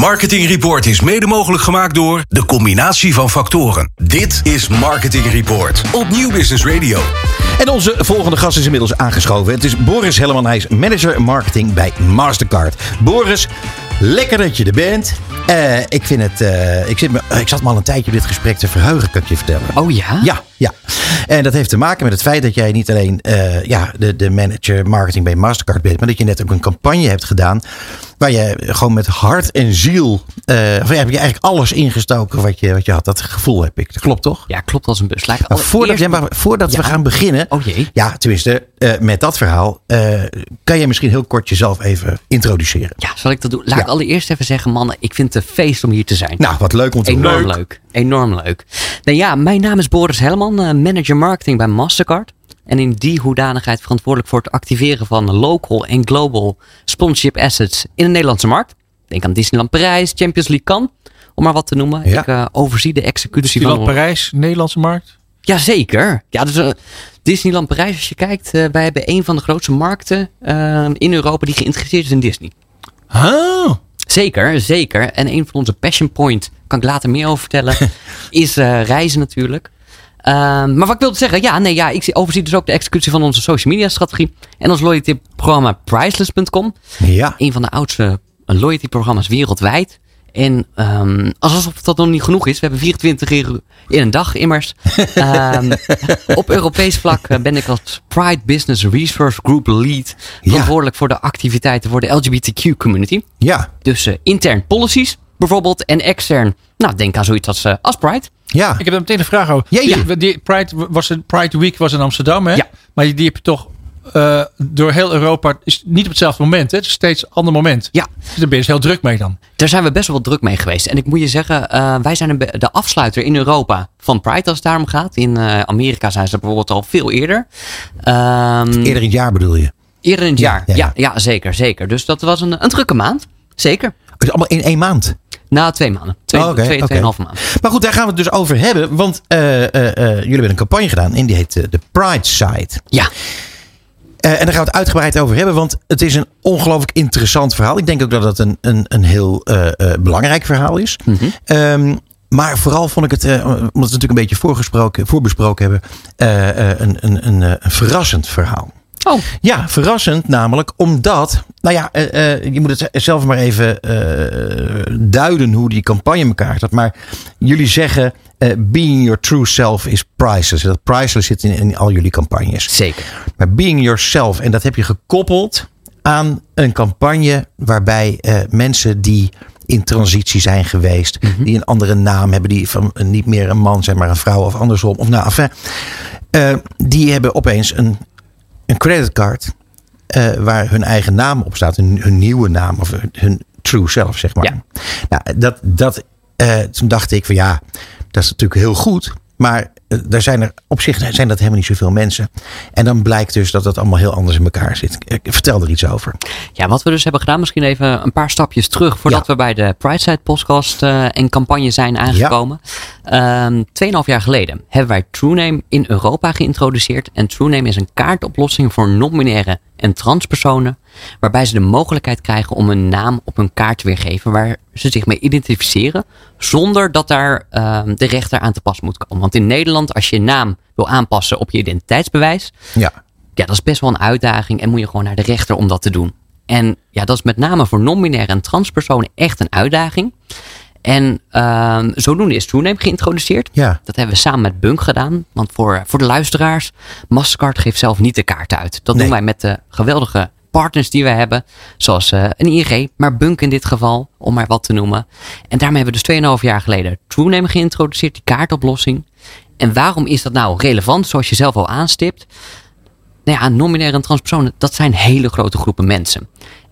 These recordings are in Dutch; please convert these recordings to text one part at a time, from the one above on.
Marketing Report is mede mogelijk gemaakt door de combinatie van factoren. Dit is Marketing Report op Nieuw Business Radio. En onze volgende gast is inmiddels aangeschoven. Het is Boris Helleman. Hij is manager marketing bij Mastercard. Boris, lekker dat je er bent. Eh, ik, vind het, eh, ik, zit me, ik zat me al een tijdje op dit gesprek te verheugen, kan ik je vertellen. Oh ja? Ja, ja. En dat heeft te maken met het feit dat jij niet alleen eh, ja, de, de manager marketing bij Mastercard bent, maar dat je net ook een campagne hebt gedaan. Waar je gewoon met hart en ziel. Uh, ja, heb je eigenlijk alles ingestoken wat je, wat je had. Dat gevoel heb ik. Dat klopt toch? Ja, klopt als een bus. Lijkt Maar voordat, ja, maar voordat we gaan beginnen. Oh jee. Ja, tenminste, eh, met dat verhaal. eh, kan jij misschien heel kort jezelf even introduceren? Ja, zal ik dat doen? Laat Ja. ik allereerst even zeggen, mannen, ik vind het een feest om hier te zijn. Nou, wat leuk om te Enorm horen. leuk. Enorm leuk. Nou ja, mijn naam is Boris Helman, eh, manager marketing bij Mastercard. En in die hoedanigheid verantwoordelijk voor het activeren van local en global sponsorship assets in de Nederlandse markt. Denk aan Disneyland Parijs, Champions League kan, om maar wat te noemen. Ja. Ik eh, overzie de executie Disneyland van... Parijs, Nederlandse markt. Jazeker. Ja, dus, eh, Disneyland Parijs, als je kijkt, eh, wij hebben een van de grootste markten eh, in Europa die geïnteresseerd is in Disney. Oh, Zeker, zeker. En een van onze passion point, kan ik later meer over vertellen, is eh, reizen natuurlijk. Ehm, maar wat ik wilde zeggen, ja, nee, ja, ik zie- overzie dus ook de executie van onze social media strategie en ons loyalty programma Priceless.com. Ja. Een van de oudste loyalty programma's wereldwijd. En ehm, alsof dat nog niet genoeg is, we hebben 24 uur in een dag immers. Ehm, op Europees vlak eh, ben ik als Pride Business Resource Group Lead verantwoordelijk voor de activiteiten voor de LGBTQ community. Ja. Dus eh, intern policies bijvoorbeeld en extern. Nou, denk aan zoiets als, eh, als Pride. Ja. ik heb er meteen een vraag over. Ja, ja. Die, die Pride, was het, Pride Week was in Amsterdam, hè? Ja. Maar die, die heb je toch eh, door heel Europa, is niet op hetzelfde moment, hè? Het is steeds een ander moment. Ja, Dus daar ben je dus heel druk mee dan. daar zijn we best wel druk mee geweest. En ik moet je zeggen, eh, wij zijn de afsluiter in Europa van Pride als het daarom gaat. In eh, Amerika zijn ze bijvoorbeeld al veel eerder. Ehm, Eerder in het jaar bedoel je? eerder in het Ja, jaar. ja, Ja, ja. ja, zeker, zeker. Dus dat was een, een drukke maand. Zeker. Het is allemaal in één maand. Na twee maanden. Twee, Oh, oké, twee, oké. tweeënhalve maand. Maar goed, daar gaan we het dus over hebben. Want eh, eh, eh, jullie hebben een campagne gedaan en die heet de Pride Site. Ja, en daar gaan we het uitgebreid over hebben, want het is een ongelooflijk interessant verhaal. Ik denk ook dat het een, een, een heel belangrijk verhaal is. Mhm. Ehm, maar vooral vond ik het, omdat we het natuurlijk een beetje voorgesproken, voorbesproken hebben, een, een, een, een verrassend verhaal. Oh, Ja, verrassend namelijk omdat, nou ja, eh, eh, je moet het zelf maar even eh, duiden hoe die campagne elkaar zat. Maar jullie zeggen, being your true self is priceless. Dat priceless zit in, in al jullie campagnes. zeker. Maar being yourself, en dat heb je gekoppeld aan een campagne waarbij mensen die in transitie zijn geweest, die een andere naam hebben, die van niet meer een man zijn, maar een vrouw of andersom, of nou, enfin, die hebben opeens een, een creditcard eh, waar hun eigen naam op staat, hun, hun nieuwe naam of hun, true self, zeg maar. Ja. Nou, dat, dat, eh, toen dacht ik van ja, dat is natuurlijk heel goed. Maar daar zijn er op zich zijn dat helemaal niet zoveel mensen. En dan blijkt dus dat dat allemaal heel anders in elkaar zit. Ik vertel er iets over. Ja, wat we dus hebben gedaan, misschien even een paar stapjes terug voordat Ja. we bij de Prideside podcast eh, en campagne zijn aangekomen. Ehm, Tweeënhalf jaar geleden hebben wij TrueName in Europa geïntroduceerd. En TrueName is een kaartoplossing voor non-binaire en transpersonen, waarbij ze de mogelijkheid krijgen om een naam op hun kaart te weergeven waar ze zich mee identificeren, zonder dat daar ehm, de rechter aan te pas moet komen. Want in Nederland, als je je naam wil aanpassen op je identiteitsbewijs, Ja, ja, dat is best wel een uitdaging en moet je gewoon naar de rechter om dat te doen. En ja, dat is met name voor non-binaire en transpersonen echt een uitdaging. En ehm zodoende is TrueName geïntroduceerd. Ja. Dat hebben we samen met Bunk gedaan. Want voor, voor de luisteraars, Mastercard geeft zelf niet de kaart uit. Dat Nee. doen wij met de geweldige partners die we hebben. Zoals eh, een ING, maar Bunk in dit geval, om maar wat te noemen. En daarmee hebben we dus 2,5 jaar geleden TrueName geïntroduceerd, die kaartoplossing. En waarom is dat nou relevant, zoals je zelf al aanstipt? Nou ja, non-binaire en transpersonen, dat zijn hele grote groepen mensen.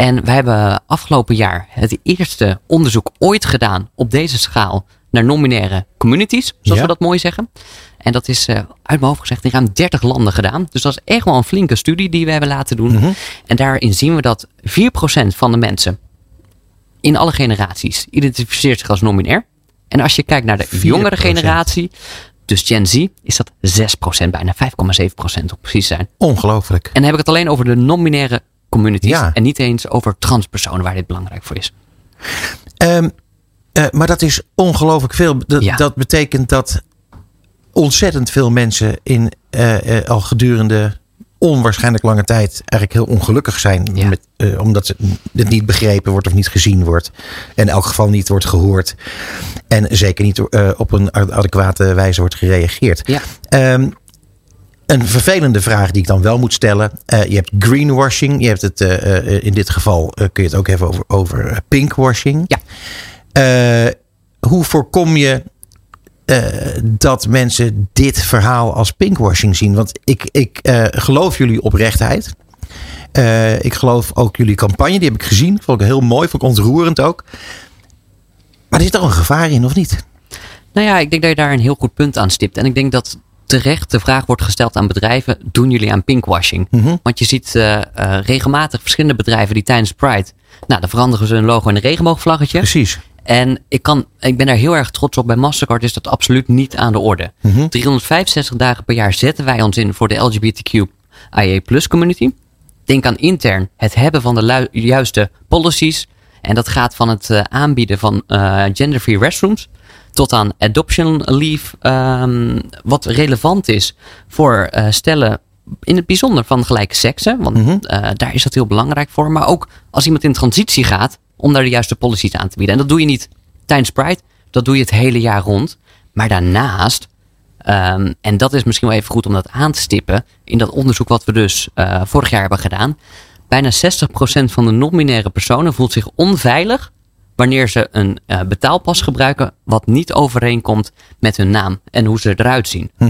En wij hebben afgelopen jaar het eerste onderzoek ooit gedaan op deze schaal naar non-binaire communities, zoals Ja. we dat mooi zeggen. En dat is eh, uit mijn hoofd gezegd in ruim 30 landen gedaan. Dus dat is echt wel een flinke studie die we hebben laten doen. En daarin zien we dat 4% van de mensen in alle generaties identificeert zich als non-binair. En als je kijkt naar de 4%. jongere generatie, dus Gen Z, is dat 6%, bijna 5,7% om precies te zijn. ongelooflijk. En dan heb ik het alleen over de non-binaire communities. Ja. En niet eens over transpersonen waar dit belangrijk voor is. Ehm, eh, maar dat is ongelooflijk veel. Dat, Ja. dat betekent dat ontzettend veel mensen in eh, eh, al gedurende onwaarschijnlijk lange tijd eigenlijk heel ongelukkig zijn. Ja. Met, eh, omdat ze- het niet begrepen wordt of niet gezien wordt. En in elk geval niet wordt gehoord. En zeker niet op een ad- adequate wijze wordt gereageerd. Ja. Ehm, een vervelende vraag die ik dan wel moet stellen. Eh, je hebt greenwashing. Je hebt het eh, eh, in dit geval kun je het ook hebben over, over pinkwashing. Ja. Hoe voorkom je dat mensen dit verhaal als pinkwashing zien? Want ik, ik geloof jullie oprechtheid. Ik geloof ook jullie campagne. Die heb ik gezien. Vond ik heel mooi. Vond ik ontroerend ook. Maar er zit toch een gevaar in, of niet? Nou ja, ik denk dat je daar een heel goed punt aan stipt. En ik denk dat terecht de vraag wordt gesteld aan bedrijven: doen jullie aan pinkwashing? Mhm. Want je ziet eh, eh, regelmatig verschillende bedrijven die tijdens Pride. Nou, dan veranderen ze hun logo in een regenboogvlaggetje. Precies. En ik, kan, ik ben daar heel erg trots op. Bij Mastercard is dat absoluut niet aan de orde. 365 dagen per jaar zetten wij ons in voor de LGBTQIA plus community. Denk aan intern het hebben van de juiste policies. En dat gaat van het eh, aanbieden van eh, gender-free restrooms tot aan adoption leave. ehm, wat relevant is voor eh, stellen in het bijzonder van gelijke seksen. Want eh, daar is dat heel belangrijk voor. Maar ook als iemand in transitie gaat, om daar de juiste policies aan te bieden. En dat doe je niet tijdens Pride, dat doe je het hele jaar rond. Maar daarnaast, ehm, en dat is misschien wel even goed om dat aan te stippen, in dat onderzoek wat we dus eh, vorig jaar hebben gedaan, bijna 60% van de non-binaire personen voelt zich onveilig wanneer ze een eh, betaalpas gebruiken wat niet overeenkomt met hun naam en hoe ze eruit zien. Ja,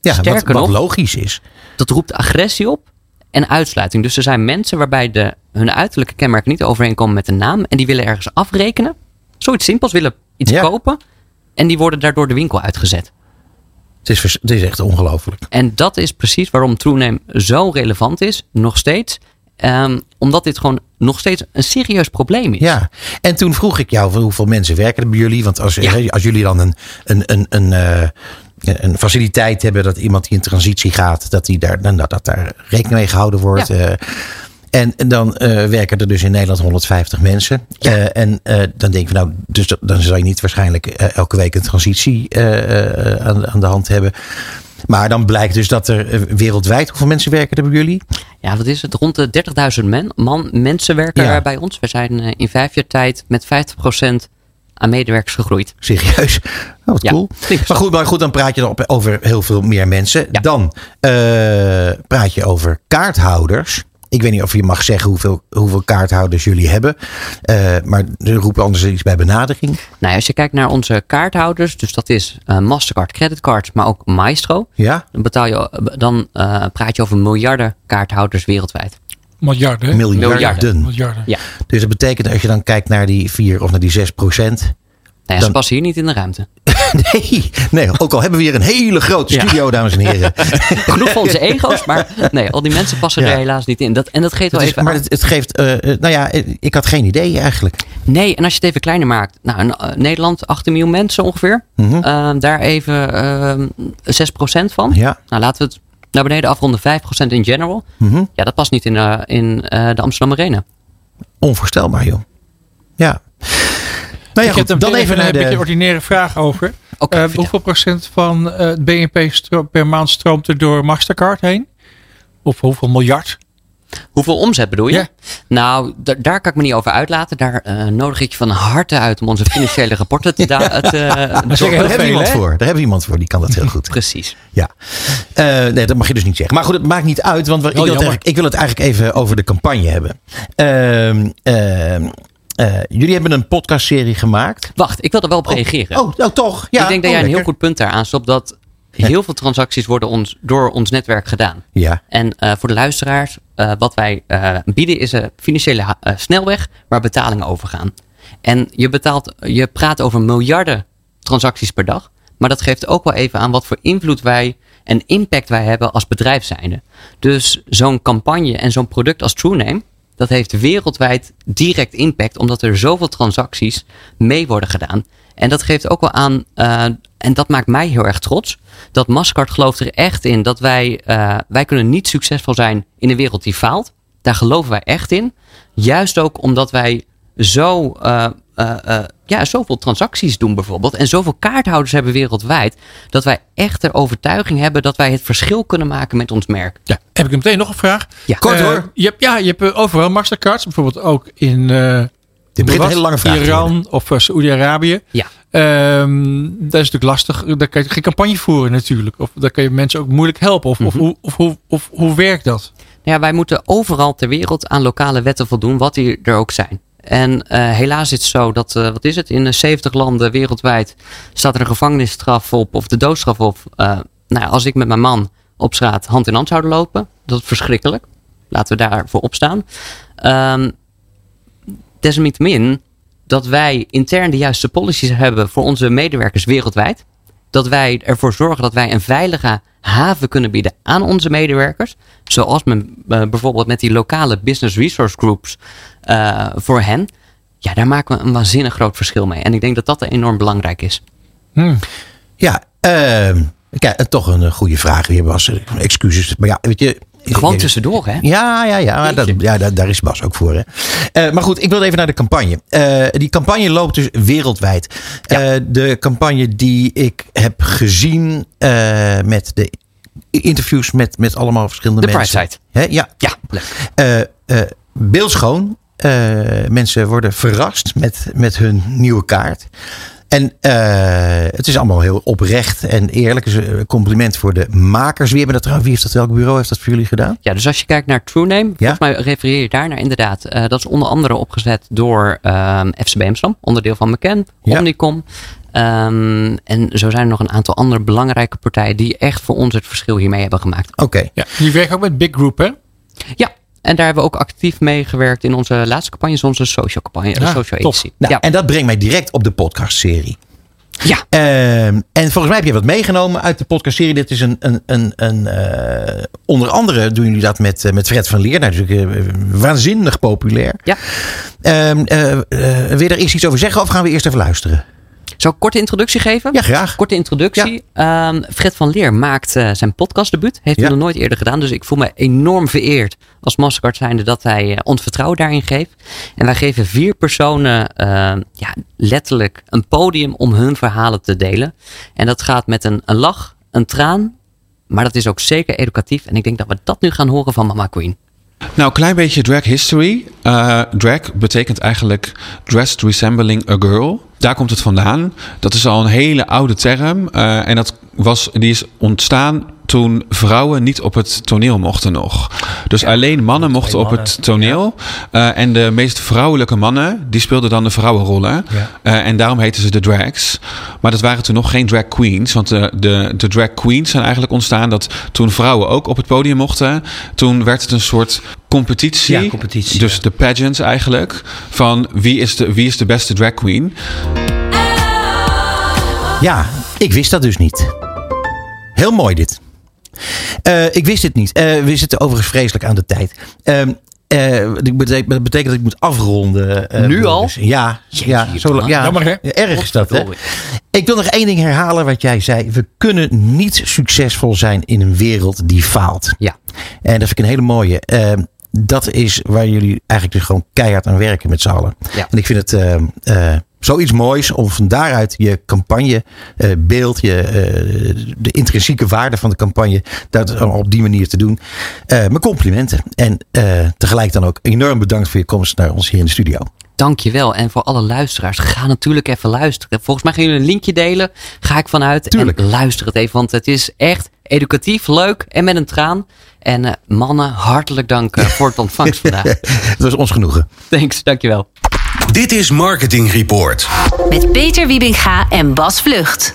wat, Sterker wat nog- logisch is. Dat roept agressie op en uitsluiting. Dus er zijn mensen waarbij de, hun uiterlijke kenmerken niet overeenkomen met de naam. En die willen ergens afrekenen. Zoiets simpels, willen iets Ja. kopen. En die worden daardoor de winkel uitgezet. Het is, het is echt ongelooflijk. En dat is precies waarom TrueName zo relevant is, nog steeds. Ehm, omdat dit gewoon nog steeds een serieus probleem is. Ja, en toen vroeg ik jou hoeveel mensen werken er bij jullie? Want als, Ja. als jullie dan een, een, een, een, eh, een faciliteit hebben dat iemand die in transitie gaat, dat, die daar, dan, dat, dat daar rekening mee gehouden wordt. Ja. eh. en, en dan eh, werken er dus in Nederland 150 mensen. En dan denk je, nou, dus dat- dan zal je niet waarschijnlijk elke week een transitie aan, aan de hand hebben. Maar dan blijkt dus dat er wereldwijd, hoeveel mensen werken er bij jullie? Ja, wat is het? Rond de 30.000 men, man, mensen werken Ja. er bij ons. We zijn eh, in vijf jaar tijd met 50% aan medewerkers gegroeid. Serieus? Oh, wat Ja, cool. Maar goed, maar goed, dan praat je dan over heel veel meer mensen. Ja. Dan eh, praat je over kaarthouders. Ik weet niet of je mag zeggen hoeveel, hoeveel kaarthouders jullie hebben. Eh, maar er roepen anders iets bij benadering. Nou, ja, als je kijkt naar onze kaarthouders, dus dat is eh, Mastercard creditcards, maar ook Maestro. Ja? Dan, betaal je, dan eh, praat je over miljarden kaarthouders wereldwijd. Miljarden. Miljarden. Miljarden. Ja, Dus dat betekent als je dan kijkt naar die 4 of naar die 6 procent. nou ja, Dan- ze passen hier niet in de ruimte. Nee, nee, ook al hebben we hier een hele grote Ja. studio, dames en heren. Genoeg voor onze ego's, maar nee, al die mensen passen Ja. er helaas niet in. Dat, en dat geeft wel is- even maar aan. het, het geeft, eh, eh, nou ja, eh, ik had geen idee eigenlijk. Nee, en als je het even kleiner maakt. Nou, in, Nederland, 18 miljoen mensen ongeveer. Mhm. Eh, daar even eh 6% van. Ja. Nou, laten we het naar beneden afronden. 5% in general. Mhm. Ja, dat past niet in, in de Amsterdam Arena. Onvoorstelbaar, joh. Ja. Nou ja, ik heb goed, dan even een beetje de... ordinaire vraag over. Eh, hoeveel procent van eh, het BNP per maand stroomt er door Mastercard heen? Of hoeveel miljard? Hoeveel omzet bedoel je? Ja. Nou, da- daar kan ik me niet over uitlaten. Daar eh, nodig ik je van harte uit om onze financiële rapporten te... zeggen Daar hebben we iemand voor. Daar hebben we iemand voor. Die kan dat heel goed. Precies. Ja. Eh, nee, dat mag je dus niet zeggen. Maar goed, het maakt niet uit. Want we- ik, wil het jammer. eigenlijk, ik wil het eigenlijk even over de campagne hebben. Eh, jullie hebben een podcastserie gemaakt. Wacht, ik wil er wel op reageren. Oh, oh, toch? Ja, ik denk dat oh, jij een heel goed punt daar aanstopt. Dat heel veel transacties worden ons, door ons netwerk gedaan. Ja. En eh, voor de luisteraars, eh, wat wij bieden is een financiële snelweg waar betalingen overgaan. En je, betaalt, je praat over miljarden transacties per dag. Maar dat geeft ook wel even aan wat voor invloed wij en impact wij hebben als bedrijf zijnde. Dus zo'n campagne en zo'n product als TrueName, dat heeft wereldwijd direct impact, omdat er zoveel transacties mee worden gedaan. En dat geeft ook wel aan, eh, en dat maakt mij heel erg trots, dat Mastercard gelooft er echt in dat wij, eh, wij kunnen niet succesvol zijn in een wereld die faalt. Daar geloven wij echt in. Juist ook omdat wij zo eh, ja, zoveel transacties doen bijvoorbeeld. En zoveel kaarthouders hebben wereldwijd. Dat wij echt de overtuiging hebben dat wij het verschil kunnen maken met ons merk. Ja, heb ik meteen nog een vraag. Ja. Kort Eh, hoor. Je hebt, ja, je hebt eh, overal Mastercards. Bijvoorbeeld ook in eh, Dit begint een hele lange vraag. te worden. Iran of uh, Saoedi-Arabië. Ja. Ehm, dat is natuurlijk lastig. Daar kan je geen campagne voeren natuurlijk. Of daar kan je mensen ook moeilijk helpen. Of, Mhm. of, hoe, of, hoe- of hoe werkt dat? Ja, wij moeten overal ter wereld aan lokale wetten voldoen, wat die er ook zijn. En helaas is het zo dat, wat is het, in eh, 70 landen wereldwijd staat er een gevangenisstraf op of de doodstraf op. Nou, ja, als ik met mijn man op straat hand in hand zouden lopen, dat is verschrikkelijk. Laten we daarvoor opstaan. Ehm desalniettemin dat wij intern de juiste policies hebben voor onze medewerkers wereldwijd. Dat wij ervoor zorgen dat wij een veilige haven kunnen bieden aan onze medewerkers. Zoals men, eh, bijvoorbeeld met die lokale business resource groups eh, voor hen. Ja, daar maken we een waanzinnig groot verschil mee. En ik denk dat dat enorm belangrijk is. Hm. Ja, ehm, kijk, en toch een eh, goede vraag weer, Bas. Eh, Excuses. Maar ja, weet je... Gewoon tussendoor, hè? Ja, ja, ja, dat, ja daar, daar is Bas ook voor. Hè. Eh, maar goed, ik wil even naar de campagne. Eh, die campagne loopt dus wereldwijd. Ja. Eh, de campagne die ik heb gezien eh, met de interviews met, met allemaal verschillende De mensen. Pride Hè, ja, Ja, leuk. eh, eh, beeldschoon. Eh, mensen worden verrast met, met hun nieuwe kaart. En eh, het is allemaal heel oprecht en eerlijk. Dus een compliment voor de makers. Wie, hebben dat, trouwens- wie heeft dat, welk bureau heeft dat voor jullie gedaan? Ja, dus als je kijkt naar TrueName, volgens mij refereer je daar naar inderdaad. Eh, dat is onder andere opgezet door ehm FCB Amsterdam, onderdeel van McCann, Ja. Omnicom. Ehm, en zo zijn er nog een aantal andere belangrijke partijen die echt voor ons het verschil hiermee hebben gemaakt. Oké. Ja, die werken ook met Big Group, hè? Ja, en daar hebben we ook actief mee gewerkt in onze laatste campagne, is onze social campagne, de Ja, social agency. Nou, ja. En dat brengt mij direct op de podcastserie. ja, Ehm, en volgens mij heb je wat meegenomen uit de podcastserie. Dit is een, een, een, een eh, onder andere doen jullie dat met, eh, met Fred van Leer. Nou, natuurlijk eh, waanzinnig populair. ja. Ehm, eh, eh, wil je er eerst iets over zeggen of gaan we eerst even luisteren? Zou ik korte introductie geven? Ja, graag. Korte introductie. Ehm, Fred van Leer maakt eh, zijn podcastdebuut. Heeft Ja. hij nog nooit eerder gedaan. Dus ik voel me enorm vereerd als Mastercard zijnde dat hij eh, ons vertrouwen daarin geeft. En wij geven vier personen eh, ja, letterlijk een podium om hun verhalen te delen. En dat gaat met een, een lach, een traan. Maar dat is ook zeker educatief. En ik denk dat we dat nu gaan horen van Mama Queen. Nou, een klein beetje drag history. Eh, drag betekent eigenlijk dressed resembling a girl. Daar komt het vandaan. Dat is al een hele oude term. Eh, en dat was, die is ontstaan toen vrouwen niet op het toneel mochten nog. Dus alleen mannen mochten op het toneel. Eh, en de meest vrouwelijke mannen, die speelden dan de vrouwenrollen. Eh, en daarom heten ze de drags. Maar dat waren toen nog geen drag queens. Want de, de, de drag queens zijn eigenlijk ontstaan dat toen vrouwen ook op het podium mochten. Toen werd het een soort competitie. Ja, competitie, Dus ja. de pageants eigenlijk. Van wie is de, wie is de beste drag queen. Ja, ik wist dat dus niet. Heel mooi dit. Eh, ik wist dit niet. Eh, we zitten overigens vreselijk aan de tijd. Ehm, eh, dat betekent, dat betekent dat ik moet afronden. Nu al? dus- Ja, ja, zo, lang- ja, Jammer, hè? erg is dat. Hè? Ik wil nog één ding herhalen wat jij zei. We kunnen niet succesvol zijn in een wereld die faalt. Ja. En dat vind ik een hele mooie. Ehm, dat is waar jullie eigenlijk dus gewoon keihard aan werken met z'n allen. Ja. En ik vind het eh, eh, zoiets moois om van daaruit je campagne, eh, beeld, je, eh, de intrinsieke waarde van de campagne, dat op die manier te doen. Eh, mijn complimenten. En tegelijk dan ook enorm bedankt voor je komst naar ons hier in de studio. Dankjewel. En voor alle luisteraars, ga natuurlijk even luisteren. Volgens mij gaan jullie een linkje delen. Ga ik vanuit. Tuurlijk. En luister het even, want het is echt educatief, leuk en met een traan. En mannen, hartelijk dank voor het ontvangst vandaag. Het was ons genoegen. Thanks, dankjewel. Dit is Marketing Report. Met Peter Wiebinga en Bas Vlucht.